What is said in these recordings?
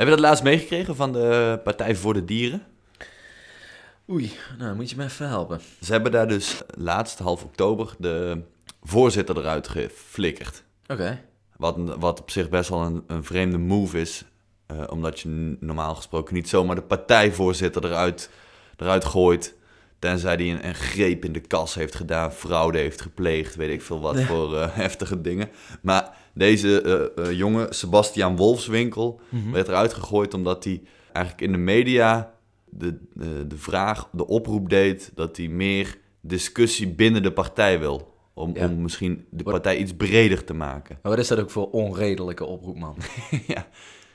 Heb je dat laatst meegekregen van de Partij voor de Dieren? Oei, nou moet je me even helpen. Ze hebben daar dus laatst half oktober de voorzitter eruit geflikkerd. Oké. Wat, wat op zich best wel een, een vreemde move is. eh, omdat je normaal gesproken niet zomaar de partijvoorzitter eruit, eruit gooit. Tenzij die een, een greep in de kas heeft gedaan, fraude heeft gepleegd, weet ik veel wat voor eh, heftige dingen. Maar deze eh, eh, jongen, Sebastian Wolfswinkel, Mhm. werd eruit gegooid omdat hij eigenlijk in de media de, de, de vraag, de oproep deed dat hij meer discussie binnen de partij wil. Om, Ja. om misschien de partij iets breder te maken. Maar wat is dat ook voor onredelijke oproep, man? ja.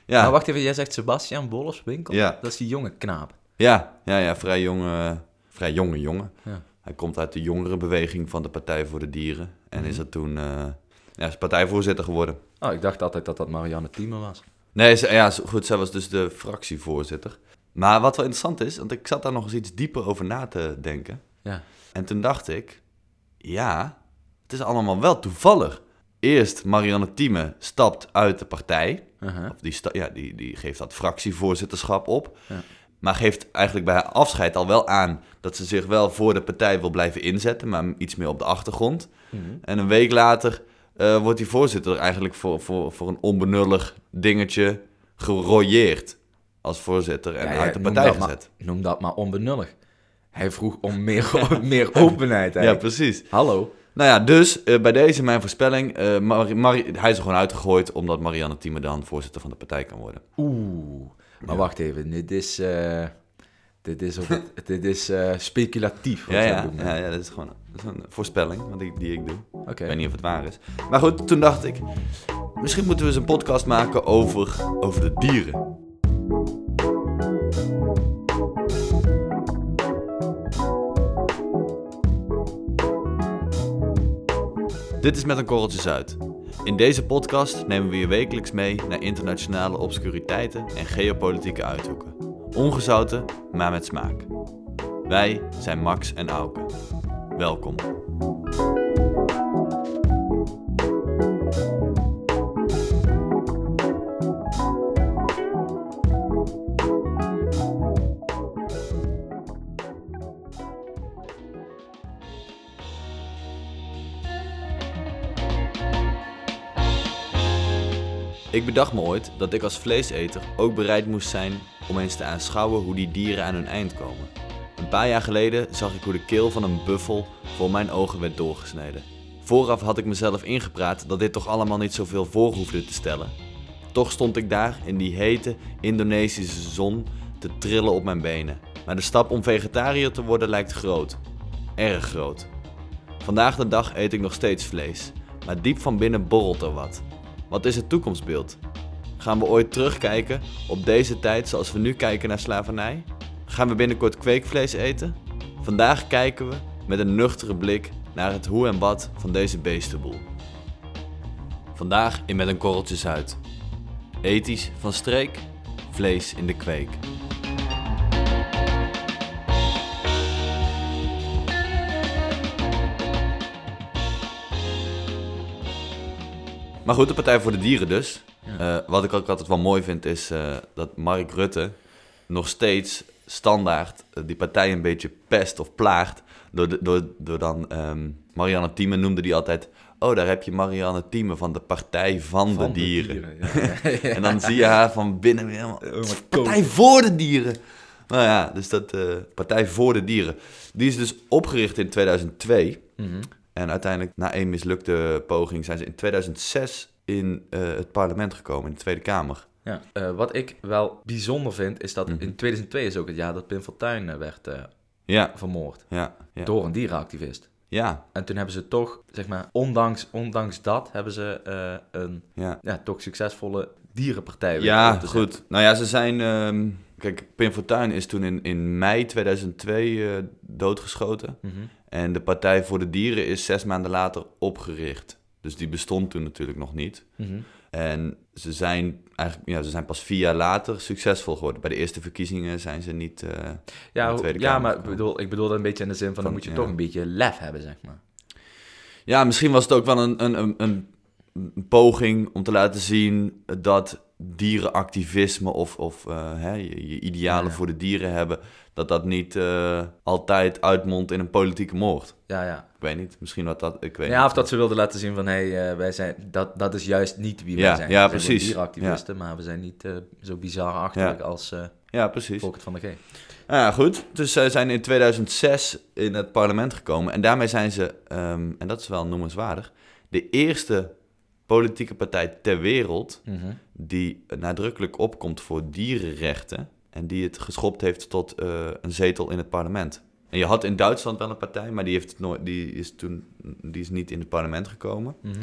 Ja. Maar wacht even, jij zegt Sebastian Wolfswinkel? Ja. Dat is die jonge knaap. Ja, ja, ja, vrij jonge, vrij jonge jongen. Ja. Hij komt uit de jongerenbeweging van de Partij voor de Dieren. En Mhm. is er toen eh, ja, is partijvoorzitter geworden. Oh, ik dacht altijd dat dat Marianne Thieme was. Nee, ze, ja, goed, zij was dus de fractievoorzitter. Maar wat wel interessant is, want ik zat daar nog eens iets dieper over na te denken. Ja. En toen dacht ik, ja, het is allemaal wel toevallig. Eerst Marianne Thieme stapt uit de partij. Uh-huh. Of die, ja, die, die geeft dat fractievoorzitterschap op. Ja. Maar geeft eigenlijk bij haar afscheid al wel aan dat ze zich wel voor de partij wil blijven inzetten, maar iets meer op de achtergrond. Mhm. En een week later eh, wordt die voorzitter eigenlijk voor, voor, voor een onbenullig dingetje gerooieerd als voorzitter en Ja, ja, uit de noem partij maar- gezet. Noem dat maar onbenullig. Hij vroeg om meer, meer openheid. Ja, eigenlijk. precies. Hallo? Nou ja, dus eh, bij deze mijn voorspelling, eh, Mari- Mari- hij is er gewoon uitgegooid omdat Marianne Thieme dan voorzitter van de partij kan worden. Oeh. Maar Ja. wacht even, dit is, dit is, dit is eh, speculatief. wat Ja, ja, ja, ja, dat is gewoon dat is een voorspelling wat ik, die ik doe. Ik weet niet of het waar is. Maar goed, toen dacht ik, misschien moeten we eens een podcast maken over, over de dieren. Dit is met een korreltje zout. In deze podcast nemen we je wekelijks mee naar internationale obscuriteiten en geopolitieke uithoeken. Ongezouten, maar met smaak. Wij zijn Max en Auke. Welkom. Ik bedacht me ooit dat ik als vleeseter ook bereid moest zijn om eens te aanschouwen hoe die dieren aan hun eind komen. Een paar jaar geleden zag ik hoe de keel van een buffel voor mijn ogen werd doorgesneden. Vooraf had ik mezelf ingepraat dat dit toch allemaal niet zoveel voor hoefde te stellen. Toch stond ik daar in die hete Indonesische zon te trillen op mijn benen. Maar de stap om vegetariër te worden lijkt groot. Erg groot. Vandaag de dag eet ik nog steeds vlees, maar diep van binnen borrelt er wat. Wat is het toekomstbeeld? Gaan we ooit terugkijken op deze tijd zoals we nu kijken naar slavernij? Gaan we binnenkort kweekvlees eten? Vandaag kijken we met een nuchtere blik naar het hoe en wat van deze beestenboel. Vandaag in Met een korreltje zout. Ethisch van streek, vlees in de kweek. Maar goed, de Partij voor de Dieren dus. Ja. Eh, wat ik ook altijd wel mooi vind is eh, dat Mark Rutte nog steeds standaard eh, die partij een beetje pest of plaagt. Door, de- door, door dan ehm, Marianne Thieme noemde die altijd... Oh, daar heb je Marianne Thieme van de Partij van, Van de Dieren. ja, ja, ja. En dan zie je haar van binnen weer helemaal... Oh, Partij voor de Dieren! Nou ja, dus dat Partij voor de Dieren. Die is dus opgericht in 2002. Mhm. En uiteindelijk, na één mislukte poging, zijn ze in 2006 in eh, het parlement gekomen, in de Tweede Kamer. Ja. Eh, wat ik wel bijzonder vind, is dat Mhm. in 2002 is ook het jaar dat Pim Fortuyn eh, werd Ja, vermoord. ja, ja. Door een dierenactivist. Ja, En toen hebben ze toch, zeg maar, ondanks, ondanks dat, hebben ze een ja. ja, toch succesvolle dierenpartij Ja, zetten. goed. Nou ja, ze zijn... ehm, kijk, Pim Fortuyn is toen in, in mei 2002 eh, doodgeschoten. Mhm. En de Partij voor de Dieren is zes maanden later opgericht. Dus die bestond toen natuurlijk nog niet. Mhm. En ze zijn, eigenlijk, ja, ze zijn pas vier jaar later succesvol geworden. Bij de eerste verkiezingen zijn ze niet... eh, Ja, de hoe- Tweede ja maar ik bedoel, ik bedoel dat een beetje in de zin van, Van, dan moet je ja. toch een beetje lef hebben, zeg maar. Ja, misschien was het ook wel een, een, een poging om te laten zien dat dierenactivisme of, of eh, hè, je, je idealen Ja, ja. voor de dieren hebben, dat dat niet eh, altijd uitmondt in een politieke moord. Ja, ja. Ik weet niet, misschien wat dat, ik weet Ja, niet. of dat ze wilden laten zien van, hé, hey, eh, wij zijn, dat, dat is juist niet wie Ja, wij zijn. ja, We zijn precies. dierenactivisten, maar we zijn niet zo bizar achterlijk als Ja, precies. Volkert van de G. Ja, goed. Dus zij zijn in 2006 in het parlement gekomen. En daarmee zijn ze, ehm, en dat is wel noemenswaardig, de eerste politieke partij ter wereld Mhm. die nadrukkelijk opkomt voor dierenrechten. En die het geschopt heeft tot eh, een zetel in het parlement. En je had in Duitsland wel een partij, maar die, heeft het nooit, die, is toen, die is niet in het parlement gekomen. Mhm.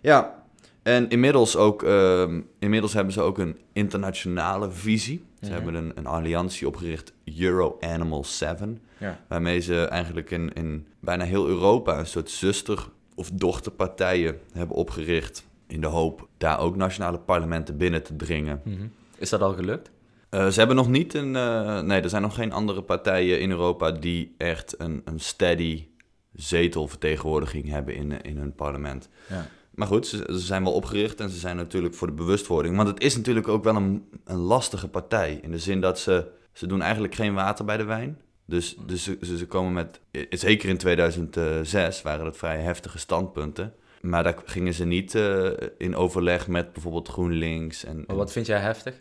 Ja, en inmiddels, ook, ehm, inmiddels hebben ze ook een internationale visie. Ze Mhm. hebben een, een alliantie opgericht, Euro Animal 7. Ja. Waarmee ze eigenlijk in, in bijna heel Europa een soort zuster- of dochterpartijen hebben opgericht. In de hoop daar ook nationale parlementen binnen te dringen. Mhm. Is dat al gelukt? Eh, ze hebben nog niet een. eh, nee, er zijn nog geen andere partijen in Europa die echt een, een steady zetelvertegenwoordiging hebben in, in hun parlement. Ja. Maar goed, ze, ze zijn wel opgericht en ze zijn natuurlijk voor de bewustwording. Want het is natuurlijk ook wel een, een lastige partij. In de zin dat ze. Ze doen eigenlijk geen water bij de wijn. Dus, dus ze, ze ze komen met. eh, Zeker in 2006 waren dat vrij heftige standpunten. Maar daar gingen ze niet eh, in overleg met bijvoorbeeld GroenLinks. En, Maar wat vind jij heftig?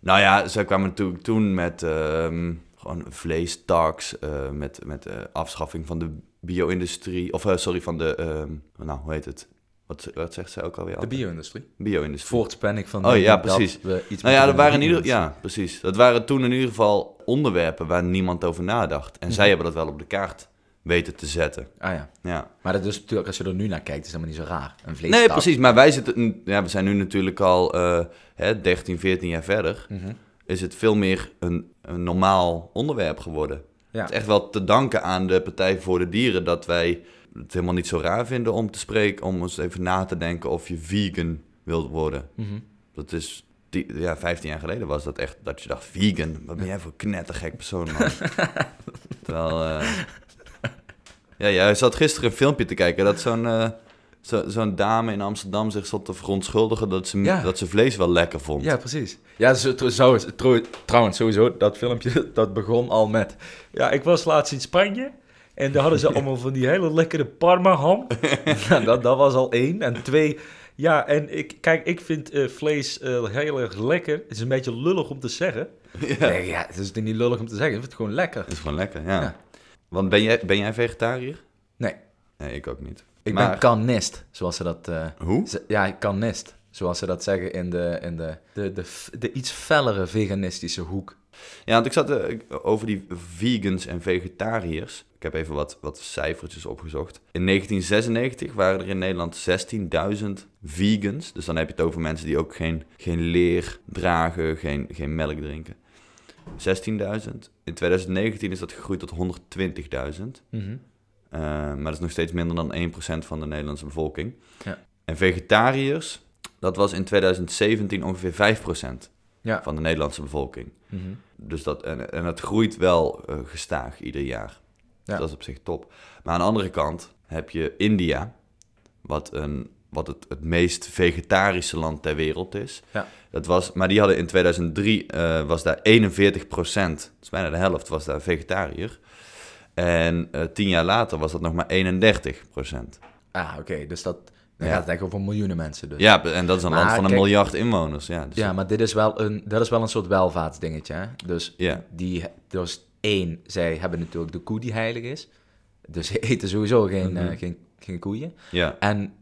nou ja, ze kwamen natuurlijk toen met ehm, gewoon vleestax, eh met, met eh, afschaffing van de bio-industrie, of sorry, van de, ehm, nou, hoe heet het? Wat, wat zegt ze ook alweer? De bio-industrie. Bio-industrie. Voortspan ik van... Oh, ja, precies. we iets Nou ja, dat waren in ieder, ja, precies. Dat waren toen in ieder geval onderwerpen waar niemand over nadacht. En Mhm. zij hebben dat wel op de kaart weten te zetten. Ah ja. Ja. Maar dat is natuurlijk, als je er nu naar kijkt, is helemaal niet zo raar. Een vlees Nee, precies. Maar wij zitten, ja, we zijn nu natuurlijk al eh, hè, 13, 14 jaar verder. Mhm. is het veel meer een, een normaal onderwerp geworden. Ja. Het is echt wel te danken aan de Partij voor de Dieren dat wij het helemaal niet zo raar vinden om te spreken, om eens even na te denken of je vegan wilt worden. Mhm. Dat is, die, ja, 15 jaar geleden was dat echt, dat je dacht, vegan, wat ben jij voor knettergek persoon, man. Terwijl, eh, ja, jij zat gisteren een filmpje te kijken dat zo'n eh, zo, zo'n dame in Amsterdam zich zat te verontschuldigen dat ze, Ja. dat ze vlees wel lekker vond. Ja, precies. Ja, zo, zo, tro- trouwens, sowieso, dat filmpje, dat begon al met... Ja, ik was laatst in Spanje en daar hadden ze allemaal van die hele lekkere parmaham. nou, dat, dat was al één. En twee, ja, en ik, kijk, ik vind eh, vlees eh, heel erg lekker. Het is een beetje lullig om te zeggen. Ja. Nee, ja, het is niet lullig om te zeggen, ik vind het gewoon lekker. Dat is gewoon lekker, ja. Ja. Want ben jij, ben jij vegetariër? Nee, Nee, ik ook niet. ik Maar- ben carnist, zoals ze dat... eh, Hoe? ze- ja, carnist, zoals ze dat zeggen in de, in de, de, de, de iets fellere veganistische hoek. Ja, want ik zat eh, over die vegans en vegetariërs. Ik heb even wat, wat cijfertjes opgezocht. In 1996 waren er in Nederland 16.000 vegans. Dus dan heb je het over mensen die ook geen, geen leer dragen, geen, geen melk drinken. 16.000. In 2019 is dat gegroeid tot 120.000. Mhm. Eh, maar dat is nog steeds minder dan 1% van de Nederlandse bevolking. Ja. En vegetariërs, dat was in 2017 ongeveer 5% Ja. van de Nederlandse bevolking. Mhm. Dus dat, en, en het groeit wel eh, gestaag ieder jaar. Ja. Dat is op zich top. Maar aan de andere kant heb je India, wat, een, wat het, het meest vegetarische land ter wereld is. Ja. Dat was, maar die hadden in 2003, eh, was daar 41 procent, dus bijna de helft, was daar vegetariër. En eh, tien jaar later was dat nog maar 31 procent. Ah, oké. Dus dat dan Ja. gaat het eigenlijk over miljoenen mensen. Dus. Ja, en dat is een Maar land van een kijk- miljard inwoners. Ja, dus Ja, maar dit is wel een, dat is wel een soort welvaartsdingetje. Hè? Dus, Ja. die, dus één, zij hebben natuurlijk de koe die heilig is. Dus ze eten sowieso geen, Mhm. eh, geen, geen koeien. ja. En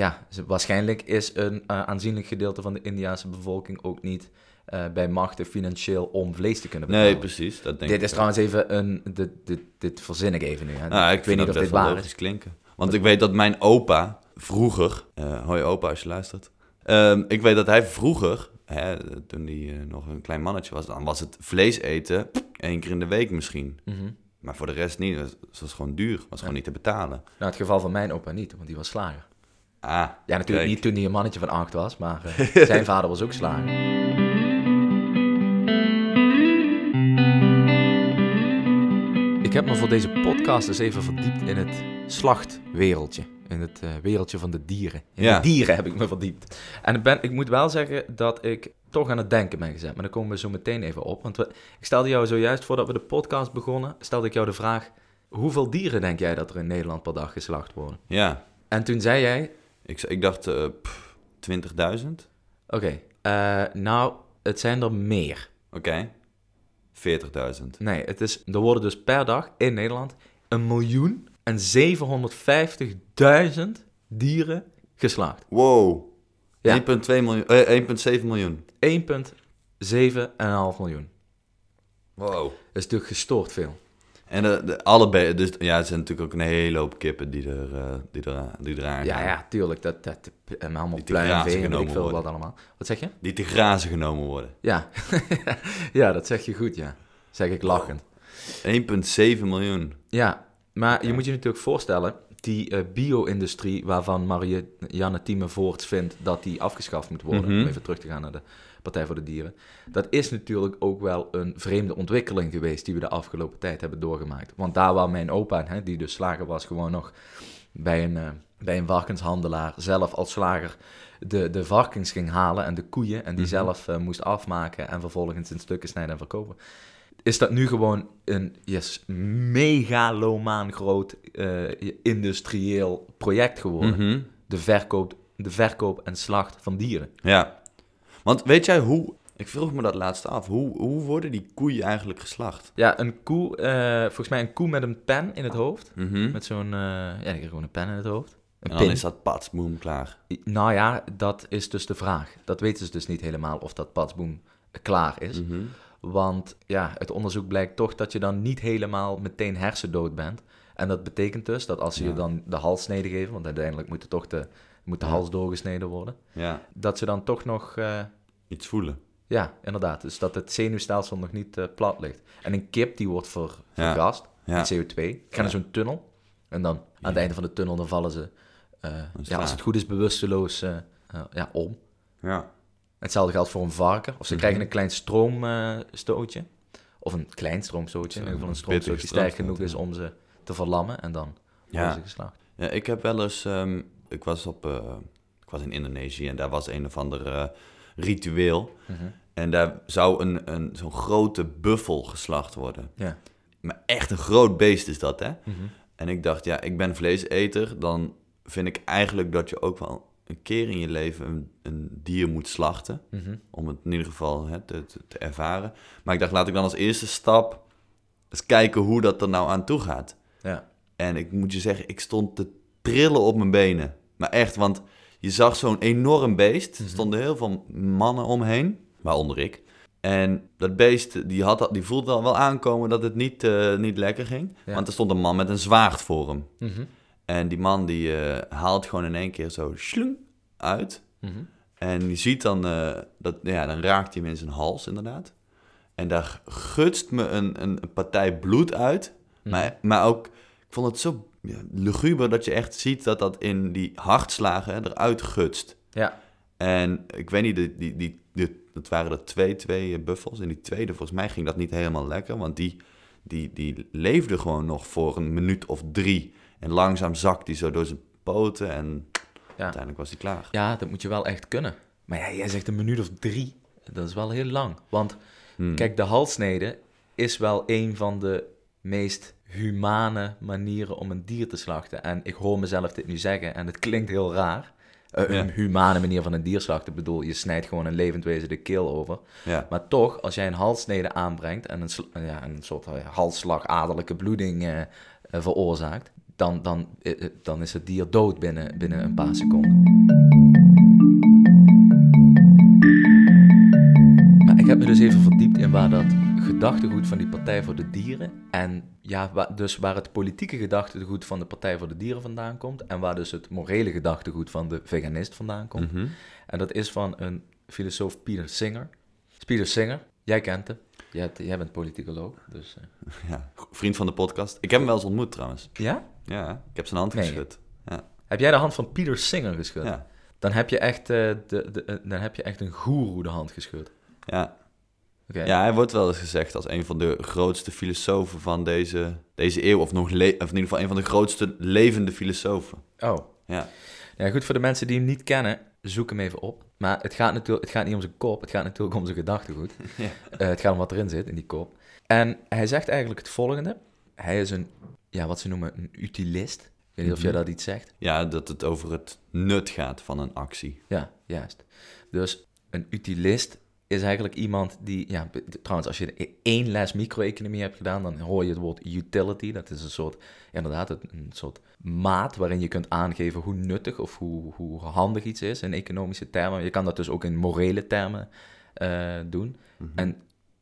ja, waarschijnlijk is een eh, aanzienlijk gedeelte van de Indiaanse bevolking ook niet eh, bij machten financieel om vlees te kunnen betalen. Nee, precies. Dat denk Dit ik is ook. trouwens even een, dit, dit, dit verzin ik even nu. Hè? Nou, ik, weet niet of dit wel waar is. klinken. Want ik weet dat mijn opa vroeger... eh hoi opa, als je luistert. Ehm, ik weet dat hij vroeger, hè, toen hij nog een klein mannetje was... dan was het vlees eten één keer in de week misschien. Mhm. Maar voor de rest niet. Het was gewoon duur. was gewoon niet te betalen. Nou, het geval van mijn opa niet, want die was slager. Ah, Ja, natuurlijk kijk. niet toen hij een mannetje van acht was, maar eh, zijn vader was ook slager. Ik heb me voor deze podcast eens even verdiept in het slachtwereldje. In het eh, wereldje van de dieren. In Ja. de dieren heb ik me verdiept. En ik, ben, ik moet wel zeggen dat ik toch aan het denken ben gezet. Maar daar komen we zo meteen even op. Want we, ik stelde jou zojuist, voordat we de podcast begonnen, stelde ik jou de vraag... Hoeveel dieren denk jij dat er in Nederland per dag geslacht worden? Ja, En toen zei jij... ik, ik dacht eh, pff, 20.000. Oké, eh, nou, het zijn er meer. Oké. 40.000. Nee, het is, er worden dus per dag in Nederland een miljoen en 750.000 dieren geslacht. Wow. Ja. 1,2 miljoen, eh, 1,7 miljoen. 1,7,5 miljoen. Wow. Dat is natuurlijk gestoord veel. En de, de, dus ja, er zijn natuurlijk ook een hele hoop kippen die er, eh, die er, die eraan Ja, gaan. ja, tuurlijk. Dat, dat, en allemaal Die te pluim, grazen vee en ik veel wat allemaal. Wat zeg je? Die te grazen genomen worden. Ja. ja, dat zeg je goed, ja. Zeg ik lachend. 1,7 miljoen. Ja, maar je moet je natuurlijk voorstellen, die eh, bio-industrie waarvan Marianne Thieme Voorts vindt dat die afgeschaft moet worden, Mhm. om even terug te gaan naar de Partij voor de Dieren, dat is natuurlijk ook wel een vreemde ontwikkeling geweest die we de afgelopen tijd hebben doorgemaakt. Want daar waar mijn opa, hè, die dus slager was, gewoon nog bij een, eh, bij een varkenshandelaar zelf als slager de, de varkens ging halen en de koeien en die Mhm. zelf eh, moest afmaken en vervolgens in stukken snijden en verkopen is dat nu gewoon een yes, megalomaan groot eh, industrieel project geworden. Mhm. de, verkoop, de verkoop en slacht van dieren. Ja. Want weet jij hoe... Ik vroeg me dat laatst af. Hoe, hoe worden die koeien eigenlijk geslacht? Ja, een koe, eh, volgens mij een koe met een pen in het hoofd. Mhm. Met zo'n, eh, ja, die heeft gewoon een pen in het hoofd. Een En dan pin. is dat patsboom klaar. Nou ja, dat is dus de vraag. Dat weten ze dus niet helemaal of dat patsboom klaar is. Mhm. Want ja, het onderzoek blijkt toch dat je dan niet helemaal meteen hersendood bent. En dat betekent dus dat als ze Ja. je dan de halssnede geven, want uiteindelijk moet, er toch de, moet de Ja. hals doorgesneden worden, Ja, dat ze dan toch nog, eh, iets voelen. ja, inderdaad, dus dat het zenuwstelsel nog niet eh, plat ligt. En een kip die wordt ver, Ja. vergast met CO2, gaan zo'n tunnel en dan aan het einde van de tunnel dan vallen ze, eh, ja, als het goed is, bewusteloos ja, om. Ja. Hetzelfde geldt voor een varken. Of ze Mhm. krijgen een klein stroomstootje. of een klein stroomstootje. In ieder geval een stroomstootje sterk stroomstoot, genoeg is om ze te verlammen. En dan worden Ja. ze geslacht. Ja, ik heb wel eens... ehm, ik was op... eh, ik was in Indonesië en daar was een of ander eh, ritueel. Mhm. En daar zou een, een, zo'n grote buffel geslacht worden. Ja. Maar echt een groot beest is dat, hè? Mhm. En ik dacht, ja, ik ben vleeseter. Dan vind ik eigenlijk dat je ook wel een keer in je leven een, een dier moet slachten. Mhm. Om het in ieder geval hè, te, te, te ervaren. Maar ik dacht, laat ik dan als eerste stap eens kijken hoe dat er nou aan toe gaat. Ja. En ik moet je zeggen, ik stond te trillen op mijn benen. Maar echt, want je zag zo'n enorm beest. Er Mhm. stonden heel veel mannen omheen, waaronder ik. En dat beest, die, had, die voelde al wel aankomen dat het niet, eh, niet lekker ging. Ja. Want er stond een man met een zwaard voor hem. Mhm. En die man die eh, haalt gewoon in één keer zo slung uit. Mhm. En je ziet dan, eh, dat, ja, dan raakt hij hem in zijn hals inderdaad. En daar gutst me een, een, een partij bloed uit. Maar, maar ook, ik vond het zo luguber dat je echt ziet dat dat in die hartslagen eruit gutst. Ja. En ik weet niet, die, die, die, die- dat waren er twee, twee eh, buffels. En die tweede, volgens mij ging dat niet helemaal lekker. Want die, die, die leefde gewoon nog voor een minuut of drie. En langzaam zakt hij zo door zijn poten. En Ja. uiteindelijk was hij klaar. ja, dat moet je wel echt kunnen. Maar ja, jij zegt een minuut of drie. Dat is wel heel lang. Want Hmm. kijk, de halssnede is wel een van de meest humane manieren om een dier te slachten. En ik hoor mezelf dit nu zeggen en het klinkt heel raar. Eh, Ja. Een humane manier van een dier slachten. Ik bedoel, je snijdt gewoon een levend wezen de keel over. Ja. Maar toch, als jij een halssnede aanbrengt en een, sl- ja, een soort eh, halsslagadelijke bloeding eh, eh, veroorzaakt, dan, dan, eh, eh, dan is het dier dood binnen, binnen een paar seconden. Maar ik heb me dus even verdiept in waar dat gedachtegoed van die Partij voor de Dieren en ja, dus waar het politieke gedachtegoed van de Partij voor de Dieren vandaan komt en waar dus het morele gedachtegoed van de veganist vandaan komt. Mhm. En dat is van een filosoof Peter Singer. Peter Singer, jij kent hem. Jij, bent politicoloog, dus... eh. Ja, vriend van de podcast. Ik heb hem wel eens ontmoet trouwens. Ja? Ja, ik heb zijn hand Nee. geschud. Heb jij de hand van Peter Singer geschud? Ja. Dan, heb je echt, eh, de, de, eh, dan heb je echt een goeroe de hand geschud. Ja. Ja, hij wordt wel eens gezegd als een van de grootste filosofen van deze, deze eeuw. Of, nog of in ieder geval een van de grootste levende filosofen. Oh. Ja. Ja, goed voor de mensen die hem niet kennen. zoek hem even op. Maar het gaat, natuurlijk, het gaat niet om zijn kop, het gaat natuurlijk om zijn gedachtegoed. Ja. Eh, het gaat om wat erin zit in die kop. En hij zegt eigenlijk het volgende. Hij is een, ja, wat ze noemen een utilist. Ik weet niet of jij Mhm. dat iets zegt. Ja, dat het over het nut gaat van een actie. Ja, juist. Dus een utilist is eigenlijk iemand die, ja, trouwens, als je één les micro-economie hebt gedaan, dan hoor je het woord utility. Dat is een soort, inderdaad, een, een soort maat waarin je kunt aangeven hoe nuttig of hoe, hoe handig iets is in economische termen. Je kan dat dus ook in morele termen eh, doen. Mhm. En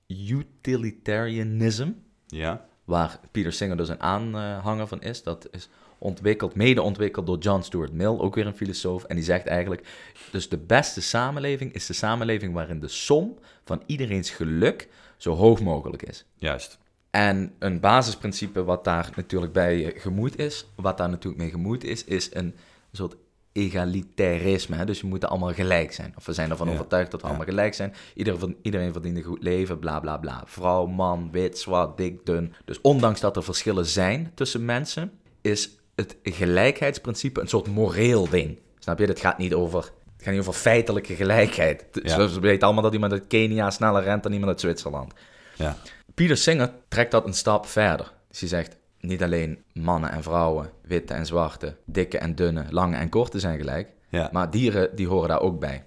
utilitarianism, Ja? waar Peter Singer dus een aanhanger van is. Dat is ontwikkeld, mede ontwikkeld door John Stuart Mill, ook weer een filosoof. En die zegt eigenlijk, dus de beste samenleving is de samenleving waarin de som van iedereens geluk zo hoog mogelijk is. Juist. En een basisprincipe wat daar natuurlijk bij eh, gemoeid is, wat daar natuurlijk mee gemoeid is, is een soort egalitarisme. Hè? Dus we moeten allemaal gelijk zijn. Of we zijn ervan Ja. overtuigd dat we Ja. allemaal gelijk zijn. Iedereen, iedereen verdient een goed leven, bla bla bla. Vrouw, man, wit, zwart, dik, dun. Dus ondanks dat er verschillen zijn tussen mensen, is het gelijkheidsprincipe een soort moreel ding. Snap je? Het gaat niet over, het gaat niet over feitelijke gelijkheid. Ja. Dus we weten allemaal dat iemand uit Kenia sneller rent dan iemand uit Zwitserland. Ja. Peter Singer trekt dat een stap verder. Dus hij zegt, niet alleen mannen en vrouwen, witte en zwarte, dikke en dunne, lange en korte zijn gelijk, Ja, maar dieren die horen daar ook bij.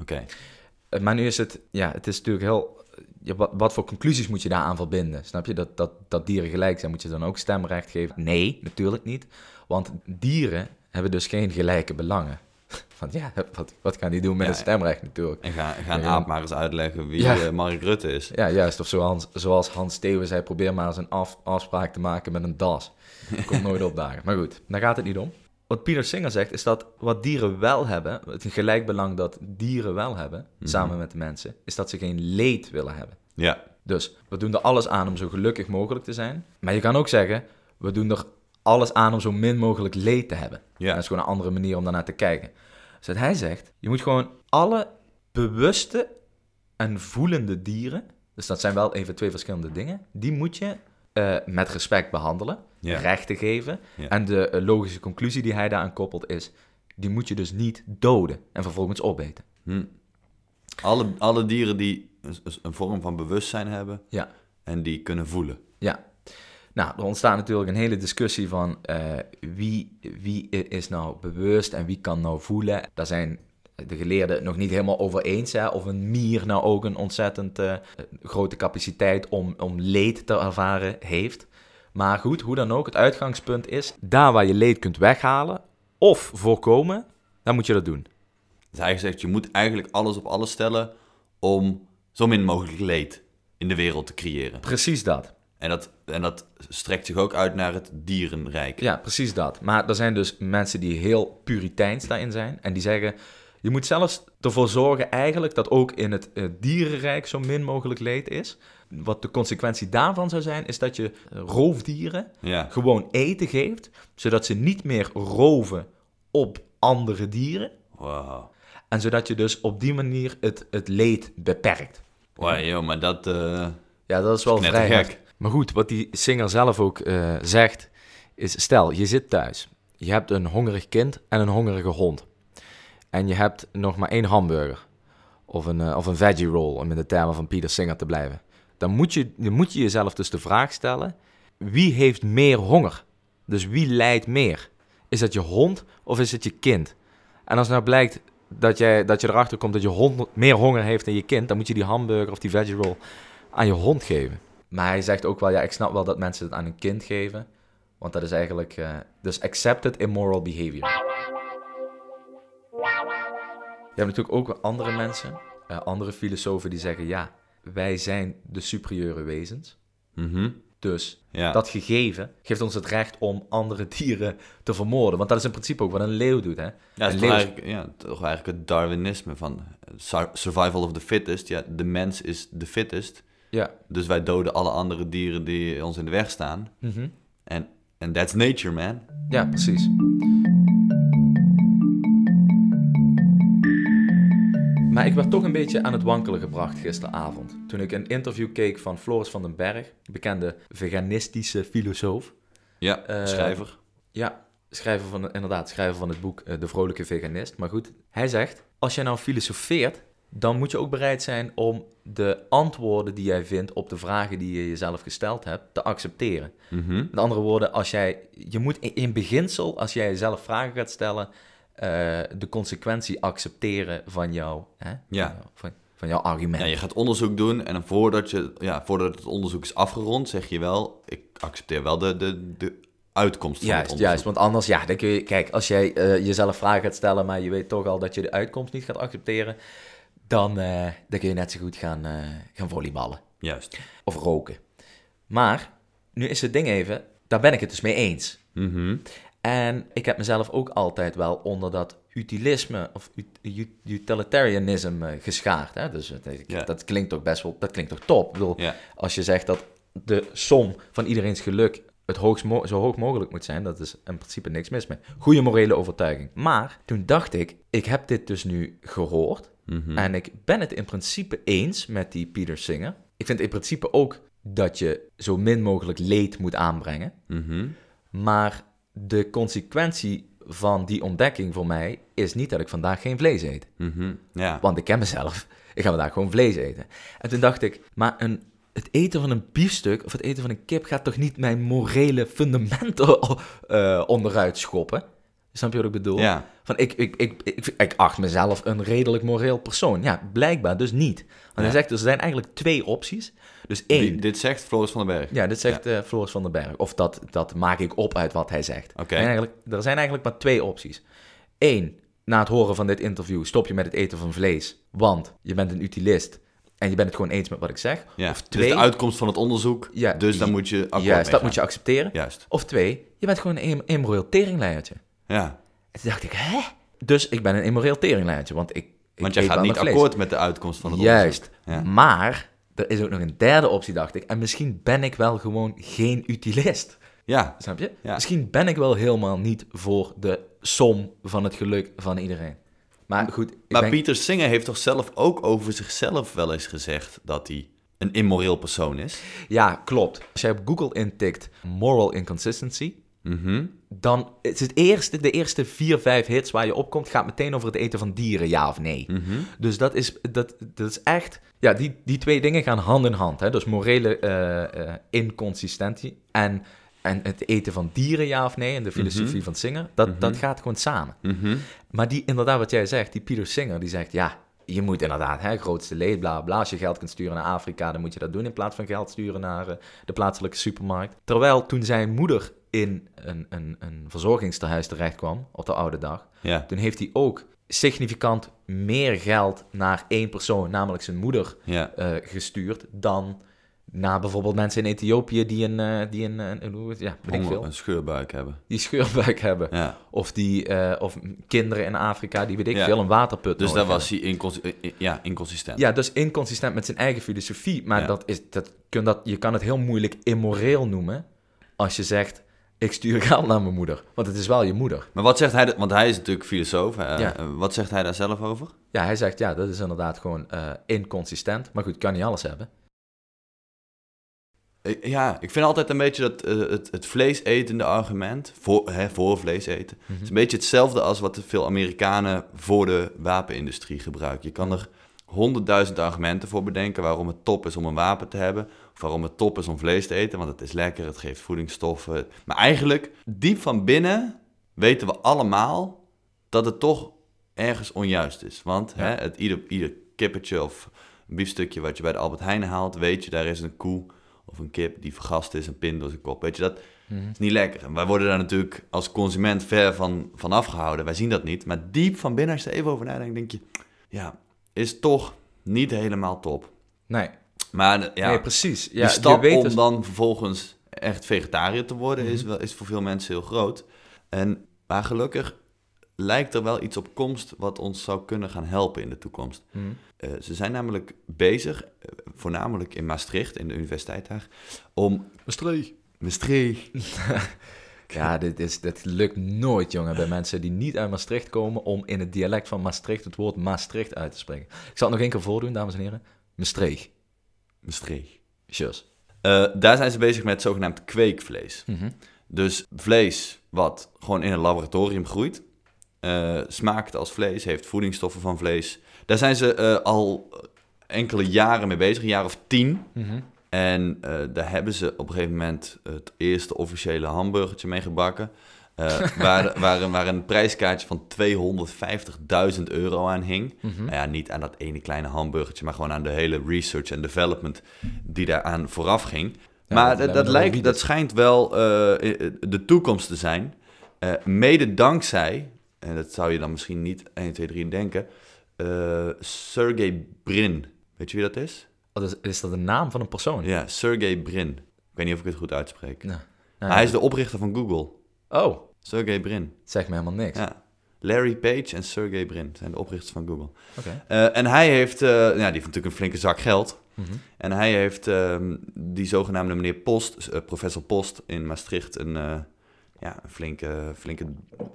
oké. Eh, Maar nu is het, ja, het is natuurlijk heel, ja, wat, wat voor conclusies moet je daaraan verbinden? Snap je, dat, dat, dat dieren gelijk zijn, moet je dan ook stemrecht geven? Nee, natuurlijk niet, want dieren hebben dus geen gelijke belangen. Want ja, wat, wat gaan die doen met Ja, het stemrecht natuurlijk? En ga, ga een aap maar eens uitleggen wie Ja. eh, Mark Rutte is. Ja, juist. Of zoals, zoals Hans Steeuwen zei, probeer maar eens een af, afspraak te maken met een das. Komt nooit opdagen. Maar goed, daar gaat het niet om. Wat Peter Singer zegt, is dat wat dieren wel hebben, het gelijkbelang dat dieren wel hebben, Mhm. samen met de mensen, is dat ze geen leed willen hebben. Ja, Dus we doen er alles aan om zo gelukkig mogelijk te zijn. Maar je kan ook zeggen, we doen er alles aan om zo min mogelijk leed te hebben. ja. Dat is gewoon een andere manier om daarnaar te kijken. Dus wat hij zegt, je moet gewoon alle bewuste en voelende dieren, dus dat zijn wel even twee verschillende dingen, die moet je eh, met respect behandelen, Ja. rechten geven. En de eh, logische conclusie die hij daaraan koppelt is, die moet je dus niet doden en vervolgens opeten. Hm. Alle, alle dieren die een, een vorm van bewustzijn hebben Ja. en die kunnen voelen. Ja. Nou, er ontstaat natuurlijk een hele discussie van eh, wie, wie is nou bewust en wie kan nou voelen. Daar zijn de geleerden het nog niet helemaal over eens. Hè, of een mier nou ook een ontzettend eh, grote capaciteit om, om leed te ervaren heeft. Maar goed, hoe dan ook, het uitgangspunt is, daar waar je leed kunt weghalen of voorkomen, dan moet je dat doen. Dus hij zegt, je moet eigenlijk alles op alles stellen om zo min mogelijk leed in de wereld te creëren. Precies dat. En dat, en dat strekt zich ook uit naar het dierenrijk. Ja, precies dat. Maar er zijn dus mensen die heel puriteins daarin zijn. En die zeggen, je moet zelfs ervoor zorgen eigenlijk dat ook in het eh, dierenrijk zo min mogelijk leed is. Wat de consequentie daarvan zou zijn, is dat je eh, roofdieren Ja, gewoon eten geeft, zodat ze niet meer roven op andere dieren. wow. En zodat je dus op die manier het, het leed beperkt. Wow, joh, maar dat... eh, Ja, dat is wel vrij gek. Maar goed, wat die Singer zelf ook zegt, is stel, je zit thuis. Je hebt een hongerig kind en een hongerige hond. En je hebt nog maar één hamburger. Of een, eh, of een veggie roll, om in de termen van Peter Singer te blijven. Dan moet, je, dan moet je jezelf dus de vraag stellen, wie heeft meer honger? Dus wie lijdt meer? Is dat je hond of is het je kind? En als nou blijkt dat, jij, dat je erachter komt dat je hond meer honger heeft dan je kind, dan moet je die hamburger of die veggie roll aan je hond geven. Maar hij zegt ook wel, ja, ik snap wel dat mensen het aan een kind geven. Want dat is eigenlijk, eh, dus accepted immoral behavior. Je hebt natuurlijk ook andere mensen, eh, andere filosofen die zeggen, ja, wij zijn de superieure wezens. mhm. Dus Ja, dat gegeven geeft ons het recht om andere dieren te vermoorden. Want dat is in principe ook wat een leeuw doet, hè? ja, is leeuw toch eigenlijk, ja, toch eigenlijk het Darwinisme van eh, sur- survival of the fittest. Ja, de mens is de fittest. Ja. Dus wij doden alle andere dieren die ons in de weg staan. Mhm. En and that's nature, man. Ja, precies. Maar ik werd toch een beetje aan het wankelen gebracht gisteravond. Toen ik een interview keek van Floris van den Berg, bekende veganistische filosoof. Ja, Eh, schrijver. Ja, schrijver van, inderdaad, schrijver van het boek eh, De Vrolijke Veganist. Maar goed, hij zegt, als jij nou filosofeert, dan moet je ook bereid zijn om de antwoorden die jij vindt op de vragen die je jezelf gesteld hebt, te accepteren. Mhm. Met andere woorden, als jij, je moet in, in beginsel, als jij jezelf vragen gaat stellen, de consequentie accepteren van, jou, hè, Ja. van, jou- van, van jouw argument. Ja, je gaat onderzoek doen en dan voordat, je, ja, voordat het onderzoek is afgerond, zeg je wel, ik accepteer wel de, de, de uitkomst van het onderzoek. juist. Want anders, ja, dan kun je... Kijk, als jij eh, jezelf vragen gaat stellen, maar je weet toch al dat je de uitkomst niet gaat accepteren, dan, eh, dan kun je net zo goed gaan, eh, gaan volleyballen. Juist. Of roken. Maar, nu is het ding even, daar ben ik het dus mee eens. Mhm. En ik heb mezelf ook altijd wel onder dat utilisme of ut- ut- utilitarianism eh, geschaard. Hè? Dus het- dat klinkt toch best wel, dat klinkt toch top. Ik bedoel, als je zegt dat de som van iedereen's geluk het hoogst zo hoog mogelijk moet zijn, dat is in principe niks mis mee. Goede morele overtuiging. Maar toen dacht ik, ik heb dit dus nu gehoord Mhm. en ik ben het in principe eens met die Peter Singer. Ik vind in principe ook dat je zo min mogelijk leed moet aanbrengen. Mhm. Maar de consequentie van die ontdekking voor mij is niet dat ik vandaag geen vlees eet. Mhm. Ja. Want ik ken mezelf. Ik ga vandaag gewoon vlees eten. En toen dacht ik, maar een, het eten van een biefstuk of het eten van een kip gaat toch niet mijn morele fundamenten eh, onderuit schoppen? Snap je wat ik bedoel? Ja. Van ik, ik, ik, ik, ik acht mezelf een redelijk moreel persoon. Ja, blijkbaar dus niet. Want hij Ja. zegt, er zijn eigenlijk twee opties. Dus één, dit zegt Floris van den Berg. ja, dit zegt eh Floris van den Berg. Of dat, dat maak ik op uit wat hij zegt. Oké. Eigenlijk, er zijn eigenlijk maar twee opties. Eén, na het horen van dit interview stop je met het eten van vlees. Want je bent een utilist en je bent het gewoon eens met wat ik zeg. Ja. Of Dit twee, de uitkomst van het onderzoek, Ja, dus i- moet je akkoord juist, mee dat moet je accepteren. Juist. Of twee, je bent gewoon een immoreel teringleiertje. Ja. En toen dacht ik, hè? Dus ik ben een immoreel teringleiertje, want ik, ik Want jij gaat niet vlees. akkoord met de uitkomst van het Juist. Ja. Maar er is ook nog een derde optie, dacht ik. En misschien ben ik wel gewoon geen utilist. Ja. Snap je? Ja. Misschien ben ik wel helemaal niet voor de som van het geluk van iedereen. Maar goed, Maar denk- Pieter Singer heeft toch zelf ook over zichzelf wel eens gezegd dat hij een immoreel persoon is? ja, klopt. Als jij op Google intikt moral inconsistency, Mhm. dan is het eerste, de eerste vier, vijf hits waar je opkomt, gaat meteen over het eten van dieren, ja of nee. Mhm. Dus dat is, dat, dat is echt, ja, die, die twee dingen gaan hand in hand. Hè? Dus morele eh, eh, inconsistentie en, en het eten van dieren, ja of nee, en de filosofie Mhm. van Singer, dat, dat gaat gewoon samen. Maar die, inderdaad, wat jij zegt, die Peter Singer, die zegt, ja, je moet inderdaad, hè, grootste leed, bla bla. Als je geld kunt sturen naar Afrika, dan moet je dat doen in plaats van geld sturen naar eh, de plaatselijke supermarkt. Terwijl toen zijn moeder in een, een, een verzorgingstehuis terecht kwam, op de oude dag, Ja. toen heeft hij ook significant meer geld naar één persoon, namelijk zijn moeder, Ja. eh, gestuurd dan naar bijvoorbeeld mensen in Ethiopië die een, eh, die een, hoe ja, weet ik veel, een scheurbuik hebben. die scheurbuik hebben. Ja. Of, die, eh, of kinderen in Afrika die, weet ik Ja. veel, een waterput Dus daar was hij incons- ja, inconsistent. Ja, dus inconsistent met zijn eigen filosofie. Maar dat is, dat, kun dat, je kan het heel moeilijk immoreel noemen als je zegt, ik stuur geld naar mijn moeder. Want het is wel je moeder. Maar wat zegt hij, want hij is natuurlijk filosoof, Ja. eh, wat zegt hij daar zelf over? Ja, hij zegt, ja, dat is inderdaad gewoon eh, inconsistent. Maar goed, kan niet alles hebben. Eh, Ja, ik vind altijd een beetje dat eh, het, het vleesetende argument, voor, hè, voor vlees eten, Mhm. is een beetje hetzelfde als wat veel Amerikanen voor de wapenindustrie gebruiken. Je kan er honderdduizend argumenten voor bedenken waarom het top is om een wapen te hebben, of waarom het top is om vlees te eten, want het is lekker, het geeft voedingsstoffen. Maar eigenlijk, diep van binnen, weten we allemaal dat het toch ergens onjuist is. Want Ja. hè, het, ieder, ieder kippetje of biefstukje wat je bij de Albert Heijn haalt, weet je, daar is een koe of een kip die vergast is, een pin door zijn kop. Weet je, dat Mhm. is niet lekker. En wij worden daar natuurlijk als consument ver van, van afgehouden. Wij zien dat niet. Maar diep van binnen, als je er even over nadenkt, denk je... Ja, is toch niet helemaal top. Nee, Maar eh, ja, nee precies. Ja, die stap je om dus- dan vervolgens echt vegetariër te worden... is, Mhm. wel, is voor veel mensen heel groot. En, maar gelukkig lijkt er wel iets op komst... wat ons zou kunnen gaan helpen in de toekomst. Mhm. Eh, ze zijn namelijk bezig, eh, voornamelijk in Maastricht, in de universiteit daar... om... Maastricht. Maastricht. Ja, dit, is, dit lukt nooit, jongen, bij mensen die niet uit Maastricht komen... om in het dialect van Maastricht het woord Maastricht uit te spreken. Ik zal het nog één keer voordoen, dames en heren. Maastricht. Maastricht. Tjus. Eh, daar zijn ze bezig met zogenaamd kweekvlees. Mhm. Dus vlees wat gewoon in een laboratorium groeit. eh, smaakt als vlees, heeft voedingsstoffen van vlees. Daar zijn ze eh, al enkele jaren mee bezig, een jaar of tien. Mhm. En eh, daar hebben ze op een gegeven moment het eerste officiële hamburgertje mee gebakken. eh, waar, waar, een- waar een prijskaartje van 250.000 euro aan hing. Mhm. Nou ja, niet aan dat ene kleine hamburgertje, maar gewoon aan de hele research en development die daaraan vooraf ging. Ja, maar dat- lijkt, dat schijnt wel eh, de toekomst te zijn. Mede dankzij, en dat zou je dan misschien niet 1, 2, 3 denken, Sergey Brin. Weet je wie dat is? Wat is, is dat de naam van een persoon? Ja, Sergey Brin. Ik weet niet of ik het goed uitspreek. Maar Hij is de oprichter van Google. Oh, Sergey Brin. zeg me helemaal niks. Ja. Larry Page en Sergey Brin zijn de oprichters van Google. Oké. Eh, en hij heeft, eh, ja, die heeft natuurlijk een flinke zak geld. Mhm. En hij heeft ehm, die zogenaamde meneer Post, eh, professor Post in Maastricht, een, ja, een flinke, flinke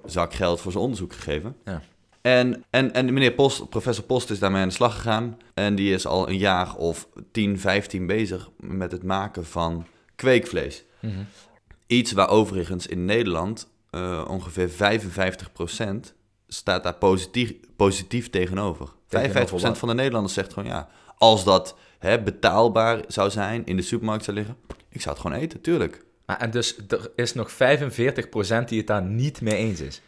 zak geld voor zijn onderzoek gegeven. Ja. En, en, en meneer Post, professor Post is daarmee aan de slag gegaan. En die is al een jaar of 10, 15 bezig met het maken van kweekvlees. Mhm. Iets waar overigens in Nederland eh, ongeveer 55% staat daar positief, positief tegenover. 55% wat? van de Nederlanders zegt gewoon ja, als dat hè, betaalbaar zou zijn, in de supermarkt zou liggen, ik zou het gewoon eten, tuurlijk. Maar, en dus er is nog 45% die het daar niet mee eens is.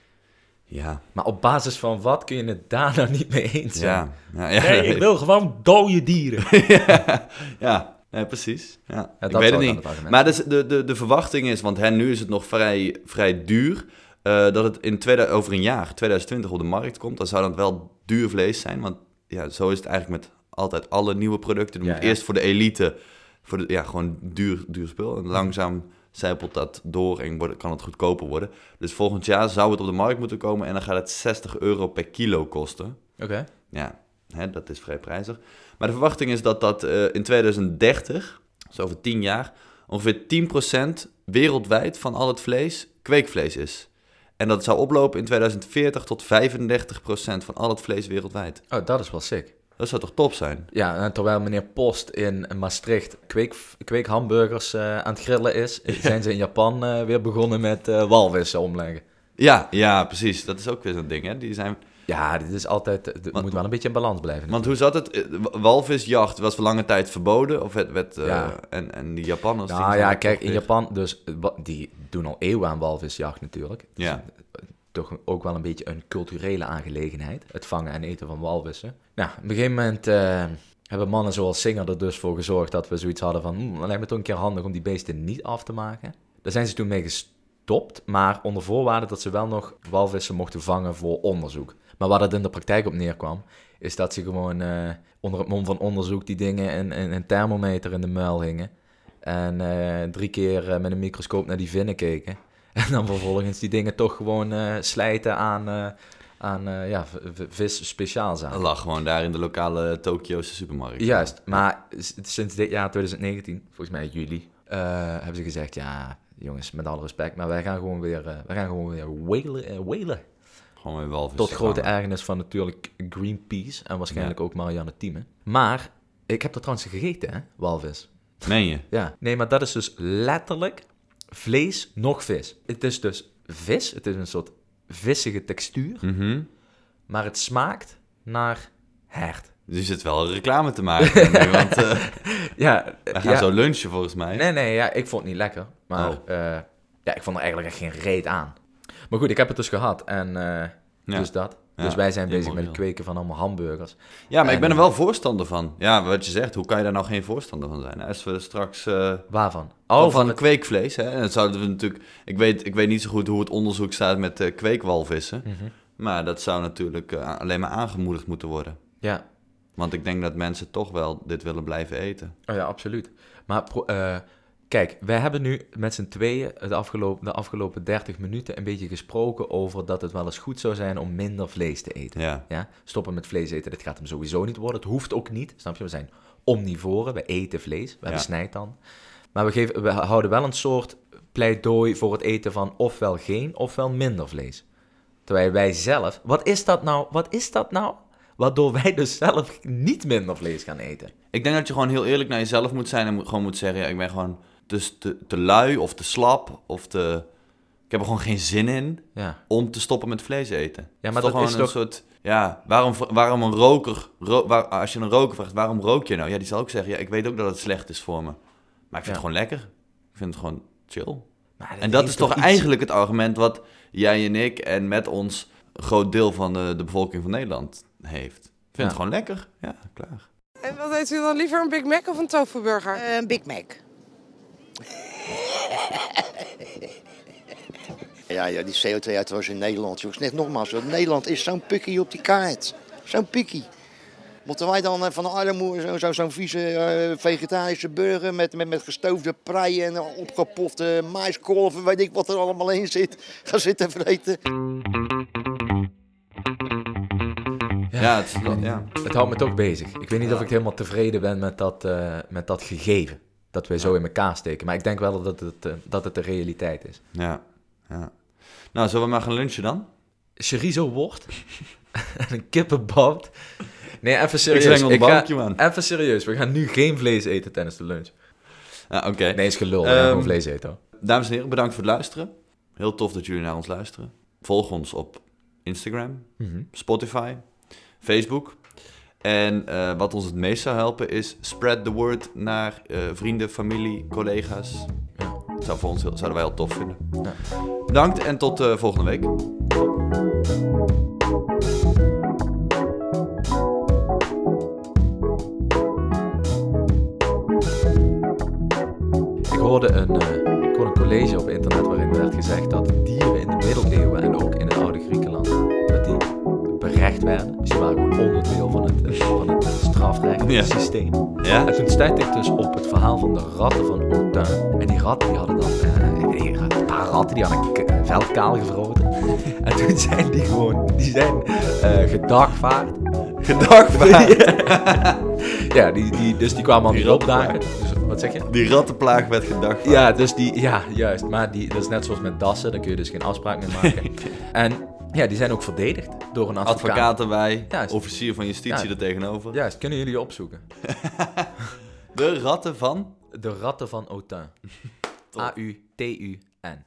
Ja, Maar op basis van wat kun je het daar nou niet mee eens zijn? ja, ja, ja, Nee, ik wil gewoon dode dieren. ja, ja, precies. Ja, ik dat weet het niet. het Maar de, de, de, de verwachting is, want hè, nu is het nog vrij, vrij duur, eh, dat het in tweede, over een jaar, 2020, op de markt komt. Dan zou dat wel duur vlees zijn, want ja, zo is het eigenlijk met altijd alle nieuwe producten. Ja, moet eerst voor de elite, voor de, ja, gewoon duur, duur spul. En langzaam zijpelt dat door en wordt, kan het goedkoper worden. Dus volgend jaar zou het op de markt moeten komen en dan gaat het 60 euro per kilo kosten. Oké. Ja, hè, dat is vrij prijzig. Maar de verwachting is dat dat eh, in 2030, dus over 10 jaar, ongeveer 10% wereldwijd van al het vlees kweekvlees is. En dat zou oplopen in 2040 tot 35% van al het vlees wereldwijd. Oh, dat is wel sick. Dat zou toch top zijn? Ja, en terwijl meneer Post in Maastricht kweek, kweekhamburgers eh, aan het grillen is, zijn ze in Japan eh, weer begonnen met eh, walvissen omleggen. Ja, ja, precies. Dat is ook weer zo'n ding, hè. Die zijn... Ja, dit is altijd, het moet wel een beetje in balans blijven. Want hoe zat het? Wa- Walvisjacht was voor lange tijd verboden. Of werd, werd, Ja. en, en die Japanners... nou ja, kijk, in Japan, dus die doen al eeuwen aan walvisjacht natuurlijk. Het Ja. Toch ook wel een beetje een culturele aangelegenheid. Het vangen en eten van walvissen. Nou, op een gegeven moment eh, hebben mannen zoals Singer er dus voor gezorgd dat we zoiets hadden van... Het lijkt me toch een keer handig om die beesten niet af te maken. Daar zijn ze toen mee gestopt, maar onder voorwaarde dat ze wel nog walvissen mochten vangen voor onderzoek. Maar waar dat in de praktijk op neerkwam, is dat ze gewoon eh, onder het mom van onderzoek die dingen en een, thermometer in de muil hingen. En eh, drie keer met een microscoop naar die vinnen keken. En dan vervolgens die dingen toch gewoon eh, slijten aan, eh, aan eh, ja, vis speciaalzaken. Dat lag gewoon daar in de lokale Tokio's supermarkt. Juist, maar sinds dit jaar 2019, volgens mij juli, hebben ze gezegd, ja jongens, met alle respect, maar wij gaan gewoon weer, wij gaan gewoon weer whalen, whalen. Gewoon weer walvis. Tot grote ergernis van natuurlijk Greenpeace en waarschijnlijk ook Marianne Thieme. Maar ik heb dat trouwens gegeten, hè, walvis. Meen je? Ja, nee, maar dat is dus letterlijk vlees nog vis. Het is dus vis, het is een soort vissige textuur, Mhm. maar het smaakt naar hert. Dus je zit wel reclame te maken nu, want eh, Ja, we gaan ja. zo lunchen volgens mij. Nee, nee, ja, ik vond het niet lekker. Maar Oh. eh, ja, ik vond er eigenlijk echt geen reet aan. Maar goed, ik heb het dus gehad en Ja. dus dat. Ja, Dus wij zijn bezig met het kweken van allemaal hamburgers. Ja, maar ik En- ben er wel voorstander van. Ja, wat je zegt, hoe kan je daar nou geen voorstander van zijn? Als we straks... eh Waarvan? oh, van, van het kweekvlees, hè? En dat zouden we natuurlijk... Ik weet, ik weet niet zo goed hoe het onderzoek staat met eh, kweekwalvissen. Mhm. Maar dat zou natuurlijk eh, alleen maar aangemoedigd moeten worden. Ja, Want ik denk dat mensen toch wel dit willen blijven eten. oh ja, absoluut. Maar kijk, wij hebben nu met z'n tweeën de afgelopen, de afgelopen 30 minuten een beetje gesproken over dat het wel eens goed zou zijn om minder vlees te eten. Ja, Ja, stoppen met vlees eten, dat gaat hem sowieso niet worden. Het hoeft ook niet, snap je? We zijn omnivoren, we eten vlees, we Ja. snijtand. Maar we, geven, we houden wel een soort pleidooi voor het eten van ofwel geen, ofwel minder vlees. Terwijl wij zelf, wat is dat nou, wat is dat nou? Waardoor wij dus zelf niet minder vlees gaan eten. Ik denk dat je gewoon heel eerlijk naar jezelf moet zijn en moet, gewoon moet zeggen: ja, ik ben gewoon te, te, te lui of te slap of te. Ik heb er gewoon geen zin in Ja. om te stoppen met vlees eten. Ja, maar toch dat is gewoon toch... een soort... Ja, waarom, waarom een roker... ro- waar, als je een roker vraagt, waarom rook je nou? Ja, die zal ook zeggen, ja, ik weet ook dat het slecht is voor me. Maar ik vind Ja. het gewoon lekker. Ik vind het gewoon chill. Maar En dat is toch iets- eigenlijk het argument wat jij en ik en met ons een groot deel van de, de bevolking van Nederland heeft. Ik vind Ja. het gewoon lekker. Ja, klaar. En wat eet u dan liever, een Big Mac of een tofu burger? Een Big Mac. Ja, ja, die CO2-uitwas in Nederland, jongens. Net nogmaals, Nederland is zo'n pikkie op die kaart. Zo'n pikkie. Moeten wij dan eh, van de armoede zo'n zo, zo'n vieze eh, vegetarische burger met, met, met gestoofde prei en eh, opgepofte maiskolven, weet ik wat er allemaal in zit, gaan zitten vreten? Ja, het, ja. Het houdt me toch bezig. Ik weet niet of ik helemaal tevreden ben met dat, met dat gegeven. Dat we zo in elkaar steken. Maar ik denk wel dat het, eh, dat het de realiteit is. ja, ja. Nou, zullen we maar gaan lunchen dan? Chorizo worst en een kippenbad. Nee, even Ik serieus. zwengel de ga- man. Even serieus. We gaan nu geen vlees eten tijdens de lunch. Oké. Nee, is gelul. We gaan Ehm, gewoon vlees eten. hoor. Dames en heren, bedankt voor het luisteren. Heel tof dat jullie naar ons luisteren. Volg ons op Instagram, Mhm. Spotify, Facebook. En eh, wat ons het meest zou helpen is spread the word naar eh, vrienden, familie, collega's. Ja. Zou voor ons heel, zouden wij heel tof vinden. Ja. Bedankt en tot eh, volgende week. Ik hoorde, een, ik hoorde een college op internet waarin werd gezegd dat dieren in de middeleeuwen en ook in het oude Griekenland, strafrechtsysteem. Ja? En toen stuitte ik dus op het verhaal van de ratten van Autun. En die ratten die hadden dan, eh, die- een paar ratten die hadden een k- een veld kaal gevroten. En toen zijn die gewoon, die zijn eh gedagvaard. Gedagvaard. ja, die, die, dus die kwamen al Die opdagen. Dus, wat zeg je? Die rattenplaag werd gedagvaard. Ja, dus die, ja, juist. Maar die, dat is net zoals met dassen, daar kun je dus geen afspraak mee maken. en ja, die zijn ook verdedigd door een advocaat. Advocaat erbij, Juist. officier van justitie er tegenover. Juist, kunnen jullie opzoeken. De ratten van... De ratten van Autun. Top. A-U-T-U-N.